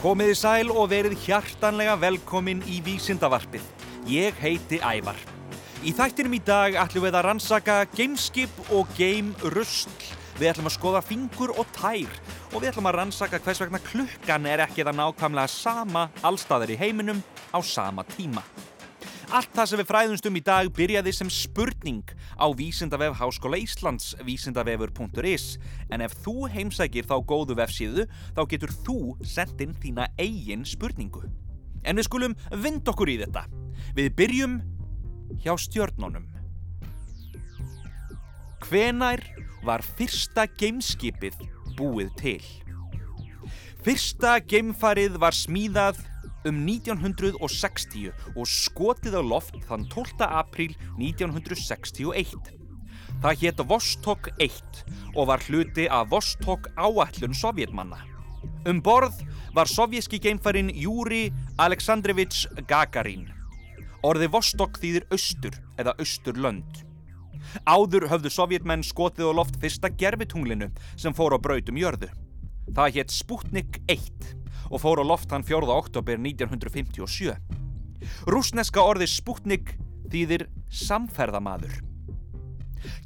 Komiði sæl og verið hjartanlega velkomin í Vísindavarpið. Ég heiti Ævar. Í þættinum í dag ætlum við að rannsaka gameskip og gamerusl. Við ætlum að skoða fingur og tær og við ætlum að rannsaka hvers vegna klukkan er ekki það nákvæmlega sama allstaðar í heiminum á sama tíma. Allt það sem við fræðumst um í dag byrjaði sem spurning á Vísindavef Háskóla Íslands, vísindavefur.is en ef þú heimsækir þá góðu vefsíðu þá getur þú sendt inn þína eigin spurningu. En við skulum vind okkur í þetta. Við byrjum hjá stjörnunum. Hvenær var fyrsta gameskipið búið til? Fyrsta gamefarið var smíðað um 1960 og skotið á loft þann 12. apríl 1961. Það hétt Vostok 1 og var hluti af Vostok áallun sovjetmanna. Um borð var sovjíski geimfarin Júri Aleksandrevits Gagarin. Orði Vostok þýðir austur eða austurlönd. Áður höfðu sovjetmenn skotið á loft fyrsta gerfitunglinu sem fór á brautum jörðu. Það hétt Sputnik 1 og fór á loft hann 4. oktober 1957. Rúsneska orði Sputnik þýðir samferðamaður.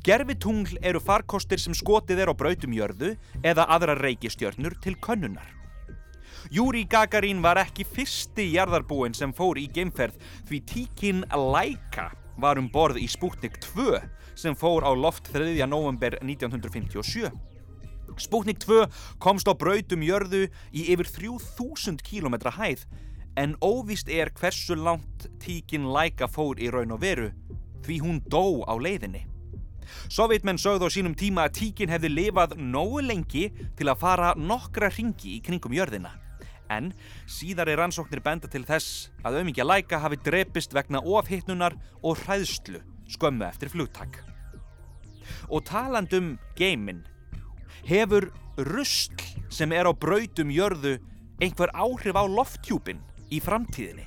Gerfitungl eru farkostir sem skotið er á brautum jörðu eða aðra reykistjörnur til könnunar. Júri Gagarin var ekki fyrsti jarðarbúin sem fór í geimferð því tíkin Laika var um borð í Sputnik 2 sem fór á loft 3. november 1957. Sputnik 2 komst á brautum jörðu í yfir 3000 km hæð en óvist er hversu langt tíkin Laika fór í raun og veru því hún dó á leiðinni. Sovjetmenn sögðu á sínum tíma að tíkin hefði lifað nógu lengi til að fara nokkra ringi í kringum jörðina. En síðari rannsóknir benda til þess að auðmingja Laika hafi drepist vegna ofhittnunar og hræðslu skömmu eftir flugtak. Og talandum geiminn Hefur rusl sem er á brautum jörðu einhver áhrif á lofthjúpin í framtíðinni?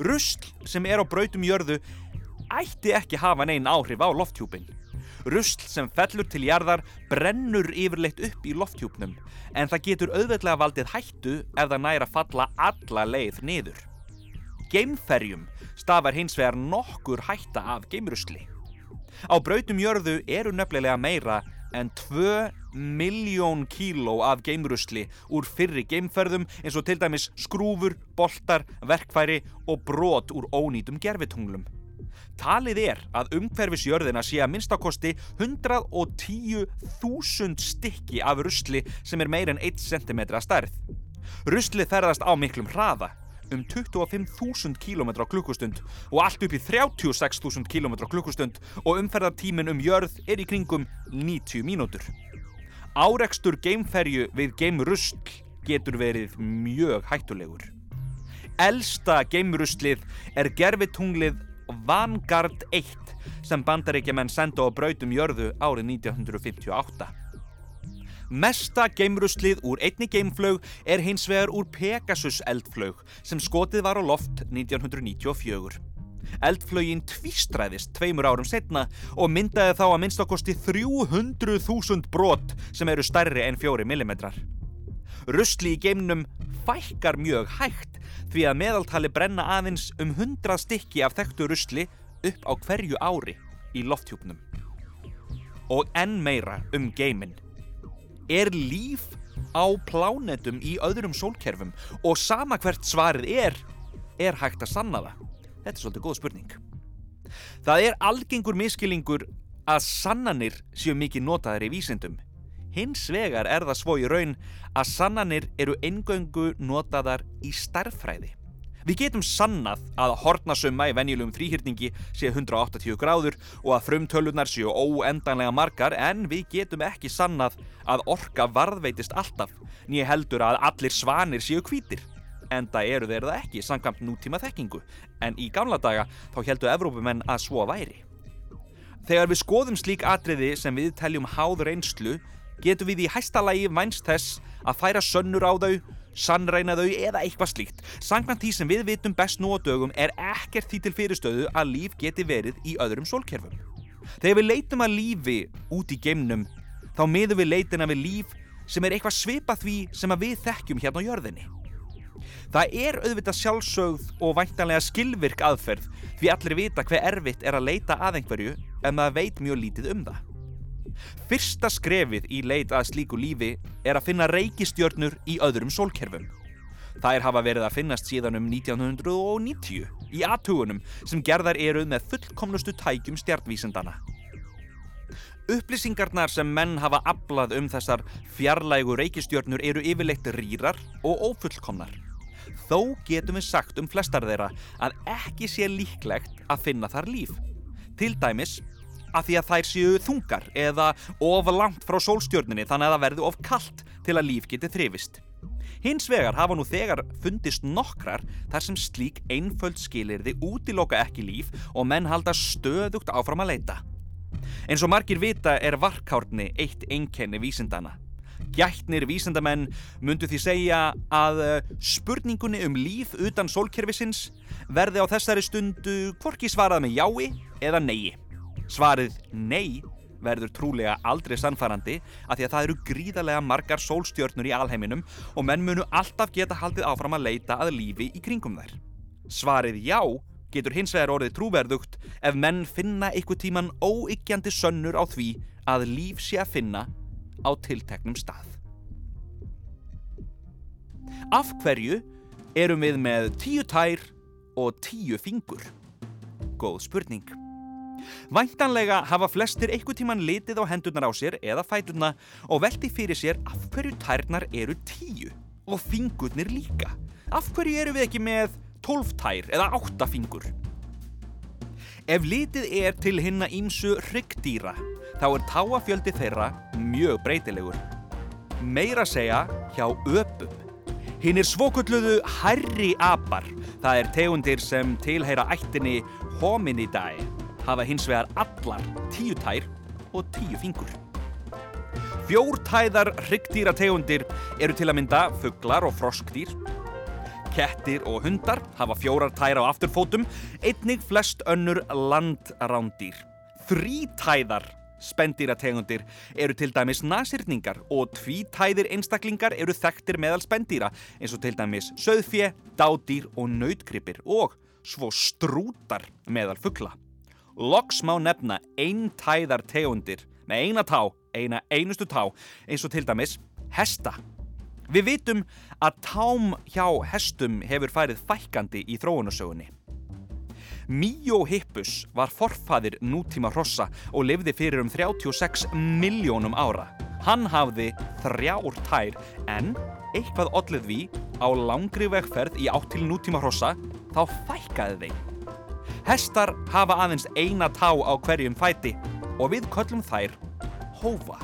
Rusl sem er á brautum jörðu ætti ekki hafa neinn áhrif á lofthjúpin. Rusl sem fellur til jarðar brennur yfirleitt upp í lofthjúpnum en það getur auðveitlega valdið hættu ef það næra falla alla leið niður. Geimferjum stafar hins vegar nokkur hætta af geimrusli. Á brautum jörðu eru nefnilega meira en 2 miljón kíló af geimrusli úr fyrri geimferðum eins og til dæmis skrúfur, boltar, verkfæri og brot úr ónýtum gerfitunglum. Talið er að umhverfisjörðina sé að minnstakosti 110.000 stykki af rusli sem er meir en 1 cm að stærð. Rusli ferðast á miklum hraða um 25.000 km á klukkustund og allt upp í 36.000 km á klukkustund og umferðartímin um jörð er í kringum 90 mínútur. Árekstur geimferju við geimrusl getur verið mjög hættulegur. Elsta geimruslið er gerfitunglið Vanguard 1 sem bandaríkjaman senda á brautum jörðu árið 1958. Mesta geimruslið úr einni geimflög er hins vegar úr Pegasus eldflög sem skotið var á loft 1994. Eldflögin tvístræðist tveimur árum setna og myndaði þá að minnstakosti 300.000 brot sem eru stærri en 4 mm. Rusli í geimnum fækkar mjög hægt því að meðaltali brenna aðeins um 100 stykki af þekktu rusli upp á hverju ári í lofthjúpnum. Og enn meira um geiminn. Er líf á plánetum í öðrum sólkerfum og sama hvert svarið er, er hægt að sanna það? Þetta er svolítið góð spurning. Það er algengur miskilingur að sannanir séu mikið notaðar í vísindum. Hins vegar er það svo í raun að sannanir eru engöngu notaðar í starffræði. Við getum sannað að hortnasumma í venjulegum þrýhyrningi sé 180 gráður og að frumtölunar séu óendanlega margar en við getum ekki sannað að orka varðveitist alltaf nýja heldur að allir svanir séu hvítir. Enda eru þeir það ekki samkvæmt nútíma þekkingu en í gamla daga þá heldur Evrópumenn að svo væri. Þegar við skoðum slík atriði sem við teljum háð reynslu getum við í hæsta lagi vænst þess að færa sönnur á þau sannreina þau eða eitthvað slíkt. Sankant því sem við vitum best nú á dögum er ekkert því til fyrirstöðu að líf geti verið í öðrum sólkerfum. Þegar við leitum að lífi út í geimnum, þá miðum við leitina við líf sem er eitthvað svipað því sem við þekkjum hérna á jörðinni. Það er auðvitað sjálfsögð og væntanlega skilvirk aðferð því allir vita hver erfitt er að leita að einhverju en maður veit mjög lítið um það. Fyrsta skrefið í leit að slíku lífi er að finna reykistjörnur í öðrum sólkerfum. Þær hafa verið að finnast síðan um 1990 í aðtugunum sem gerðar eru með fullkomlustu tækjum stjartvísindana. Upplýsingarnar sem menn hafa aflað um þessar fjarlægu reykistjörnur eru yfirleitt rýrar og ofullkomnar. Þó getum við sagt um flestar þeirra að ekki sé líklegt að finna þar líf. Til dæmis að því að þær séu þungar eða of langt frá sólstjörninni þannig að það verði of kallt til að líf geti þrifist. Hins vegar hafa nú þegar fundist nokkrar þar sem slík einföld skilirði útiloka ekki líf og menn halda stöðugt áfram að leita. Eins og margir vita er varkárni eitt einkenni vísindana. Gætnir vísindamenn myndu því segja að eh, spurningunni um líf utan sólkerfisins verði á þessari stundu hvorki svarað með jái eða neyi. Svarið nei verður trúlega aldrei sannfærandi að því að það eru gríðarlega margar sólstjörnur í alheiminum og menn munu alltaf geta haldið áfram að leita að lífi í kringum þær. Svarið já getur hins vegar orðið trúverðugt ef menn finna ykkur tíman óyggjandi sönnur á því að líf sé að finna á tilteknum stað. Af hverju erum við með tíu tær og tíu fingur? Góð spurning. Væntanlega hafa flestir einhver tíman litið á hendurnar á sér eða fæturna og velti fyrir sér af hverju tærnar eru tíu og fingurnir líka. Af hverju eru við ekki með tólf tær eða átta fingur? Ef litið er til hinna ímsu ryggdýra þá er táafjöldi þeirra mjög breytilegur. Meira segja hjá öpum. Hinn er svokulluðu hærri apar, það er tegundir sem tilheyra ættinni hominidae, hafa hins vegar allar tíu tær og tíu fingur. Fjórtæðar hryggdýra tegundir eru til að mynda fugglar og froskdýr. Kettir og hundar hafa fjórar tær á afturfótum, einnig flest önnur landrándýr. Þrítæðar Spendýrategundir eru til dæmis nasirningar og tvítæðir einstaklingar eru þekktir meðal spendýra eins og til dæmis söðfje, dádýr og nautgripir og svo strútar meðal fuggla. Loks má nefna eintæðar tegundir með eina tá, eina einustu tá eins og til dæmis hesta. Við vitum að tám hjá hestum hefur færið fækandi í þróunarsögunni. Miohippus var forfaðir nútíma hrossa og lifði fyrir um 36 miljónum ára. Hann hafði þrjár tær en eitthvað ollið við á langri vegferð í áttil nútíma hrossa þá fækkaði þeim. Hestar hafa aðeins eina tá á hverjum fæti og við köllum þær hófa.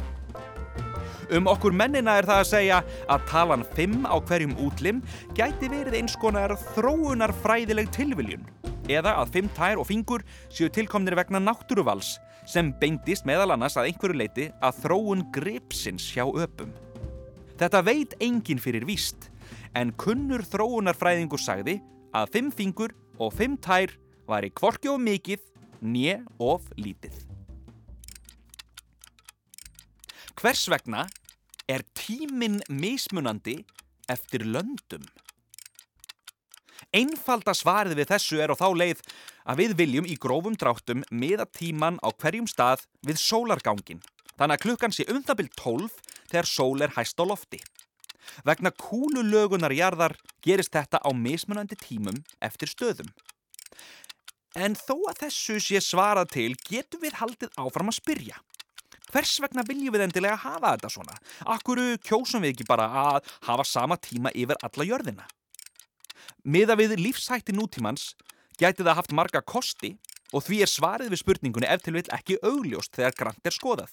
Um okkur mennina er það að segja að talan 5 á hverjum útlim gæti verið eins konar þróunar fræðileg tilviljun eða að fimm tær og fingur séu tilkomnir vegna náttúruvals sem beindist meðal annars að einhverju leiti að þróun gripsins hjá öpum. Þetta veit enginn fyrir víst, en kunnur þróunarfræðingur sagði að fimm fingur og fimm tær væri kvorki of mikið, nje of lítið. Hvers vegna er tíminn mismunandi eftir löndum? Einfalda svarið við þessu er á þá leið að við viljum í grófum dráttum miða tíman á hverjum stað við sólargangin. Þannig að klukkan sé um það byrj 12 þegar sól er hæst á lofti. Vegna kúlulögunar jarðar gerist þetta á mismunandi tímum eftir stöðum. En þó að þessu sé svarað til getum við haldið áfram að spyrja. Hvers vegna viljum við endilega hafa þetta svona? Akkuru kjósum við ekki bara að hafa sama tíma yfir alla jörðina? Miða við lífshætti nútímans gæti það haft marga kosti og því er svarið við spurningunni ef til vill ekki augljóst þegar grant er skoðað.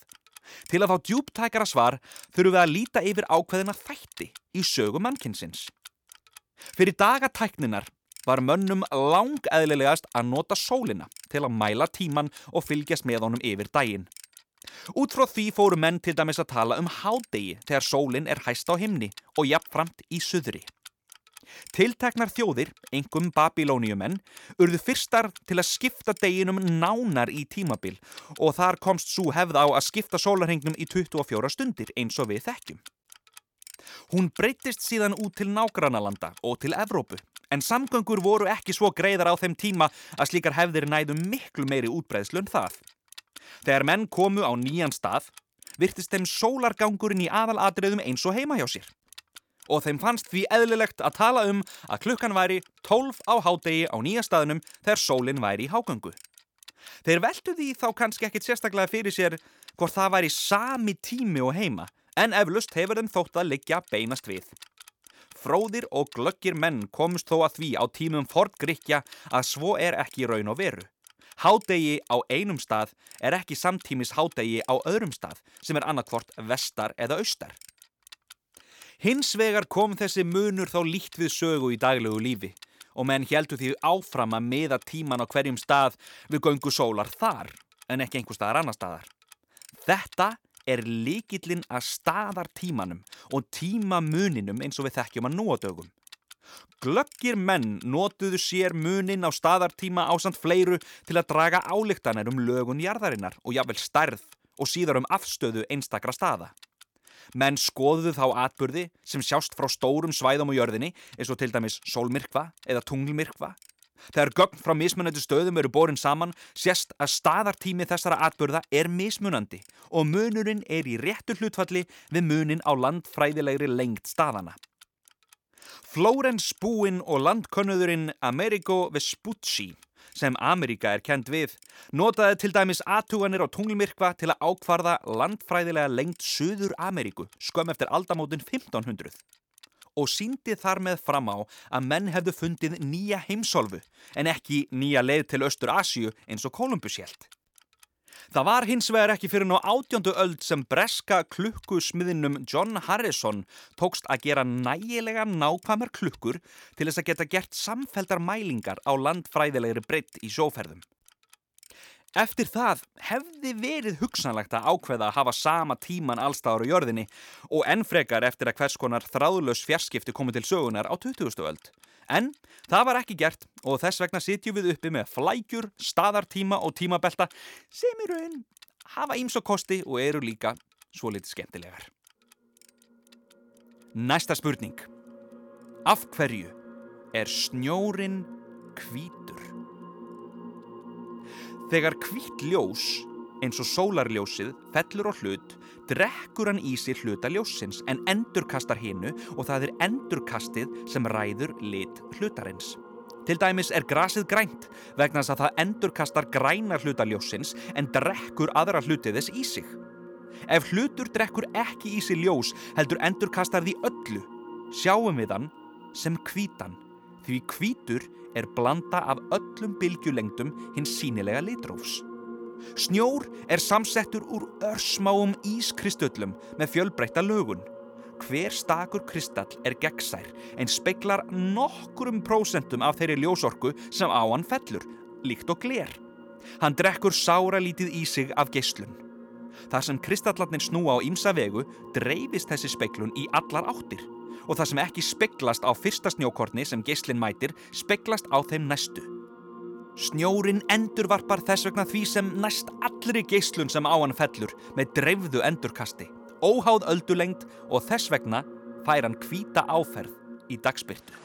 Til að fá djúptækara svar þurfum við að líta yfir ákveðina þætti í sögum mannkinsins. Fyrir dagatækninar var mönnum langeðlilegast að nota sólina til að mæla tíman og fylgjast með honum yfir daginn. Út frá því fóru menn til dæmis að tala um hádegi þegar sólinn er hæst á himni og jafnframt í suðri. Tilteknar þjóðir, engum babilóniumenn, urðu fyrstar til að skipta deginum nánar í tímabil og þar komst svo hefð á að skipta sólarhengnum í 24 stundir eins og við þekkjum. Hún breytist síðan út til nágrannalanda og til Evrópu, en samgöngur voru ekki svo greiðar á þeim tíma að slíkar hefðir næðu miklu meiri útbreyðslu en það. Þegar menn komu á nýjan stað, virtist þeim sólargangurinn í aðaladriðum eins og heima hjá sér. Og þeim fannst því eðlilegt að tala um að klukkan væri 12 á hádegi á nýja staðnum þegar sólinn væri í hágangu. Þeir veldu því þá kannski ekkit sérstaklega fyrir sér hvort það væri sami tími og heima, en eflust hefur þeim þótt að liggja beinast við. Fróðir og glöggir menn komst þó að því á tímum fortgrykja að svo er ekki raun og veru. Hádegi á einum stað er ekki samtímis hádegi á öðrum stað sem er annarkvort vestar eða austar. Hins vegar kom þessi munur þá líkt við sögu í daglegu lífi og menn heldur því áfram að miða tíman á hverjum stað við göngu sólar þar en ekki einhver staðar annar staðar. Þetta er líkillinn að staðar tímanum og tímamuninum eins og við þekkjum að núadögum. Glöggir menn notuðu sér munin á staðartíma ásand fleiru til að draga álíktanir um lögun jarðarinnar og jáfnvel stærð og síðar um afstöðu einstakra staða. Menn skoðuðu þá atburði sem sjást frá stórum svæðum á jörðinni eins og til dæmis sólmyrkva eða tunglmyrkva. Þegar gögn frá mismunandi stöðum eru borin saman sést að staðartími þessara atburða er mismunandi og munurinn er í réttu hlutfalli við munin á landfræðilegri lengt staðana. Flórens búinn og landkönnuðurinn Amerigo Vespucci sem Amerika er kend við, notaði til dæmis aðtuganir á tunglmyrkva til að ákvarða landfræðilega lengt Suður Ameríku skömm eftir aldamótin 1500 og síndi þar með fram á að menn hefðu fundið nýja heimsólfu en ekki nýja leið til Östur Asju eins og Kolumbus helt. Það var hins vegar ekki fyrir ná átjóndu öld sem breska klukkusmiðinum John Harrison tókst að gera nægilega nákvæmar klukkur til þess að geta gert samfeldar mælingar á landfræðilegri breytt í sjóferðum. Eftir það hefði verið hugsanlegt að ákveða að hafa sama tíman allstáður á jörðinni og ennfrekar eftir að hvers konar þráðlös fjarskipti komið til sögunar á 20. öld. En það var ekki gert og þess vegna sitjum við uppi með flækjur, staðartíma og tímabelta sem í raun hafa íms og kosti og eru líka svo litið skemmtilegar. Næsta spurning. Af hverju er snjórin kvítur? Þegar kvít ljós, eins og sólarljósið, fellur á hlut, drekkur hann í sig hluta ljósins en endurkastar hinnu og það er endurkastið sem ræður lit hlutarins. Til dæmis er grasið grænt vegna þess að það endurkastar græna hluta ljósins en drekkur aðra hlutiðis í sig. Ef hlutur drekkur ekki í sig ljós heldur endurkastar því öllu, sjáum við hann sem kvítan því kvítur er blanda af öllum bylgjulengdum hins sínilega litrófs. Snjór er samsettur úr örsmáum ískristöllum með fjölbreytta lögun. Hver stakur kristall er gegnsær en speiklar nokkurum prósentum af þeirri ljósorku sem á hann fellur, líkt og gler. Hann drekkur sára lítið í sig af geyslun. Þar sem kristallarnir snúa á ímsa vegu dreifist þessi speiklun í allar áttir og það sem ekki speiklast á fyrsta snjókorni sem geyslinn mætir speiklast á þeim næstu. Snjórin endurvarpar þess vegna því sem næst allri geyslun sem á hann fellur með dreifðu endurkasti, óháð öldulengt og þess vegna fær hann kvíta áferð í dagspyrtu.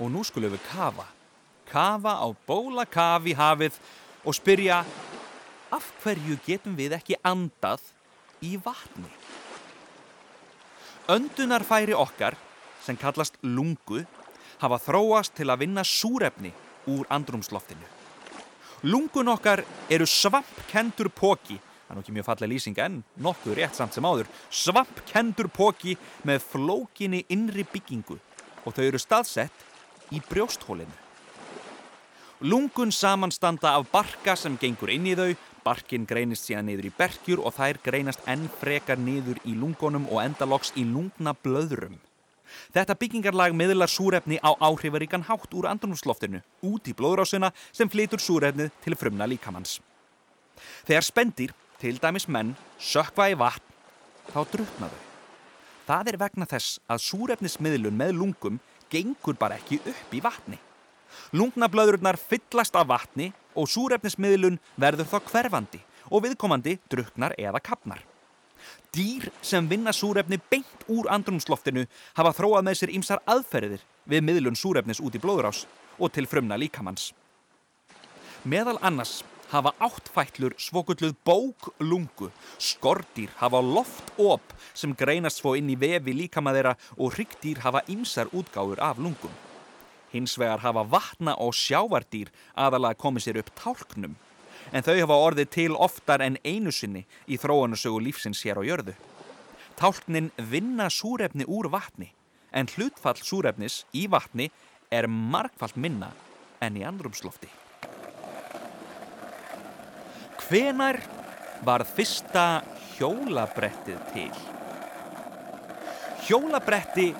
Og nú skulum við kafa. Kafa á bóla kafi hafið og spyrja af hverju getum við ekki andað í vatni? Öndunarfæri okkar, sem kallast lungu, hafa þróast til að vinna súrefni úr andrumsloftinu. Lungun okkar eru svampkendur póki, það er nokkið mjög falleg lýsing en nokkuð rétt samt sem áður, svampkendur póki með flókinni innri byggingu og þau eru staðsett í brjósthólinu. Lungun samanstanda af barka sem gengur inn í þau, barkin greinist síðan niður í berkjur og þær greinast enn frekar niður í lungunum og endaloks í lungna blöðrum. Þetta byggingarlag miðlar súrefni á áhrifaríkan hátt úr andrumsloftinu út í blóðrásuna sem flytur súrefnið til frumna líkamanns. Þegar spendir, til dæmis menn, sökva í vatn, þá drukna þau. Það er vegna þess að súrefnismiðlun með lungum gengur bara ekki upp í vatni. Lungnablöðurnar fyllast af vatni og súrefnismiðlun verður þá hverfandi og viðkomandi druknar eða kapnar. Dýr sem vinna súrefni beint úr andrumsloftinu hafa þróað með sér ýmsar aðferðir við miðlun súrefnis út í blóðurás og til frumna líkamanns. Meðal annars hafa áttfætlur svokulluð bóklungu, skordýr hafa loftop sem greinast svo inn í vefi líkamaðeira og hryggdýr hafa ymsar útgáður af lungum. Hins vegar hafa vatna og sjávardýr aðalega komið sér upp tálknum, en þau hafa orðið til oftar en einu sinni í þróunasögu lífsins hér á jörðu. Tálknin vinna súrefni úr vatni, en hlutfall súrefnis í vatni er markvallt minna en í andrumslofti. Hvenar var fyrsta hjólabrettið til? Hjólabretti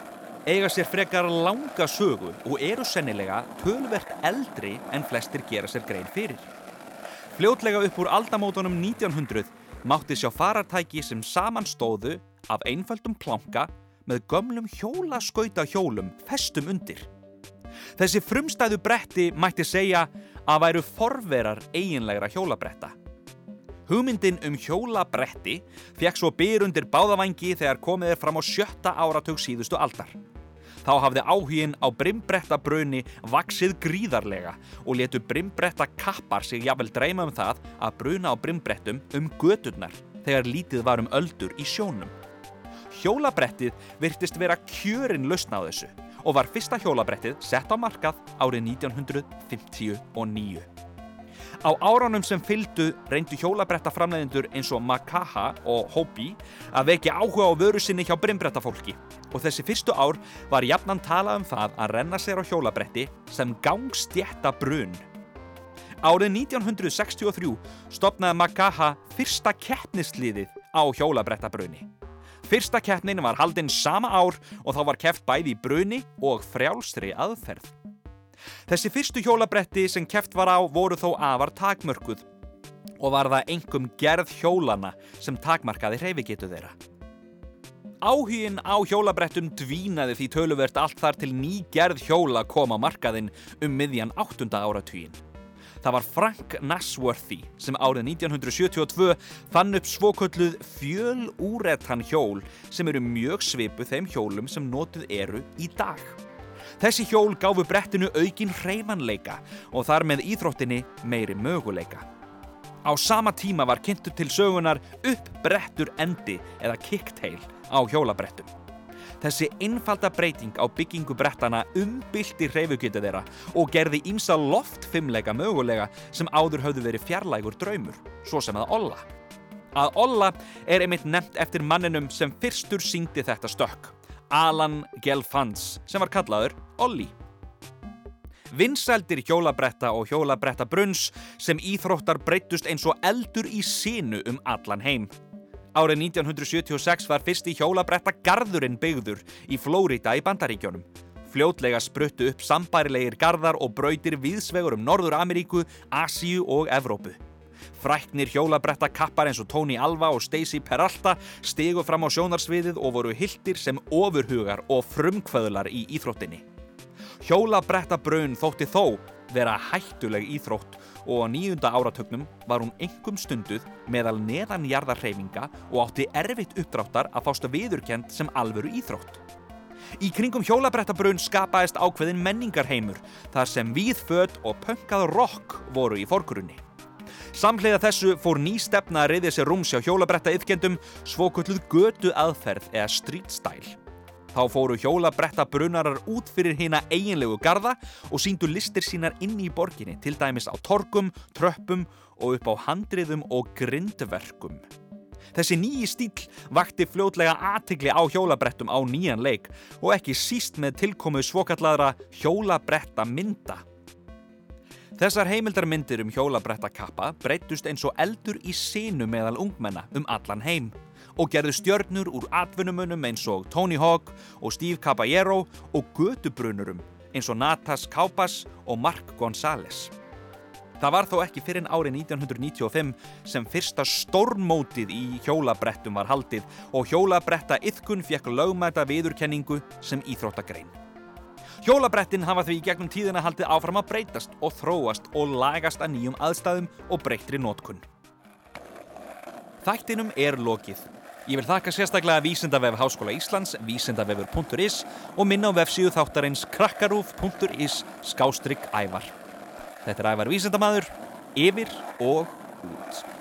eiga sér frekar langa sögu og eru sennilega tölverk eldri en flestir gera sér grein fyrir. Fljótlega upp úr aldamótonum 1900 mátti sjá farartæki sem samanstóðu af einföldum planka með gömlum hjólaskauta hjólum festum undir. Þessi frumstæðu bretti mætti segja að væru forverar eiginlegra hjólabretta. Hugmyndin um hjólabretti fekk svo byr undir báðavangi þegar komið er fram á sjötta áratug síðustu aldar. Þá hafði áhugin á brimbrettabrunni vaksið gríðarlega og letu brimbretta kappar sig jafnvel dreyma um það að bruna á brimbrettum um göturnar þegar lítið var um öldur í sjónum. Hjólabrettið virtist vera kjörin lausna á þessu og var fyrsta hjólabrettið sett á markað árið 1959. Á áránum sem fylgdu reyndu hjólabrettaframleðindur eins og Makaha og Hobi að vekja áhuga á vöru sinni hjá brimbrettafólki og þessi fyrstu ár var jafnan talað um það að renna sér á hjólabretti sem gangstjetta brun. Árið 1963 stopnaði Makaha fyrsta keppnisliðið á hjólabrettabrunni. Fyrsta keppnin var haldinn sama ár og þá var keppt bæði í bruni og frjálsri aðferð. Þessi fyrstu hjólabretti sem keft var á voru þó afar takmörkuð og var það engum gerð hjólana sem takmarkaði hreyfigetu þeirra. Áhugin á hjólabrettum dvínaði því töluvert allt þar til ný gerð hjóla kom á markaðinn um miðjan 8. áratugin. Það var Frank Nasworthy sem árið 1972 fann upp svokölluð fjölúretan hjól sem eru mjög svipu þeim hjólum sem notuð eru í dag. Þessi hjól gáfu brettinu aukin hreyfanleika og þar með íþróttinni meiri möguleika. Á sama tíma var kynntu til sögunar upp brettur endi eða kicktail á hjólabrettum. Þessi einfalda breyting á byggingu brettana umbylti hreyfugita þeirra og gerði ímsa loftfimleika mögulega sem áður höfðu verið fjarlægur draumur, svo sem að Olla. Að Olla er einmitt nefnt eftir manninum sem fyrstur syngdi þetta stökk, Alan Gelfans, sem var kallaður Olli. Vinsældir hjólabretta og hjólabretta brunns sem íþróttar breytust eins og eldur í sínu um allan heim. Árið 1976 var fyrsti hjólabretta garðurinn byggður í Flórida í Bandaríkjónum. Fljótlega spruttu upp sambærilegir garðar og brautir viðsvegur um Norður Ameríku, Asíu og Evrópu. Fræknir hjólabretta kappar eins og Tony Alva og Stacey Peralta stegu fram á sjónarsviðið og voru hildir sem ofurhugar og frumkvöðlar í íþróttinni. Hjólabretta brun þótti þó vera hættuleg íþrótt og á nýjunda áratögnum var hún engum stunduð meðal neðanjarðarhreyfinga og átti erfitt uppdráttar að fásta viðurkend sem alvöru íþrótt. Í kringum hjólabrettabrun skapaðist ákveðin menningarheimur þar sem víðfödd og pönkað rock voru í forgrunni. Samhliða þessu fór ný stefna að reyðja sér rúms hjá hjólabrætta yfkendum svokölluð götu aðferð eða street style. Þá fóru hjólabretta brunarar út fyrir hina eiginlegu garda og síndu listir sínar inn í borginni, til dæmis á torgum, tröppum og upp á handriðum og grindverkum. Þessi nýji stíl vakti fljótlega aðtegli á hjólabrettum á nýjan leik og ekki síst með tilkomu svokalladra hjólabretta mynda. Þessar heimildarmyndir um hjólabretta kappa breytust eins og eldur í sínu meðal ungmenna um allan heim og gerðu stjörnur úr atvinnumunum eins og Tony Hawk og Steve Caballero og gödubrunurum eins og Natas Kaupas og Mark González. Það var þó ekki fyrir árið 1995 sem fyrsta stórmótið í hjólabrettum var haldið og hjólabretta yðkun fekk lögmæta viðurkenningu sem íþróttagrein. Hjólabrettin hafa því gegnum tíðina haldið áfram að breytast og þróast og lagast að nýjum aðstæðum og breytri nótkunn. Þættinum er lokið. Ég vil þakka sérstaklega Vísindavef Háskóla Íslands, vísindavefur.is og minna á vefsíðu þáttarins krakkarúf.is skástrygg ævar. Þetta er ævar vísindamadur, yfir og út.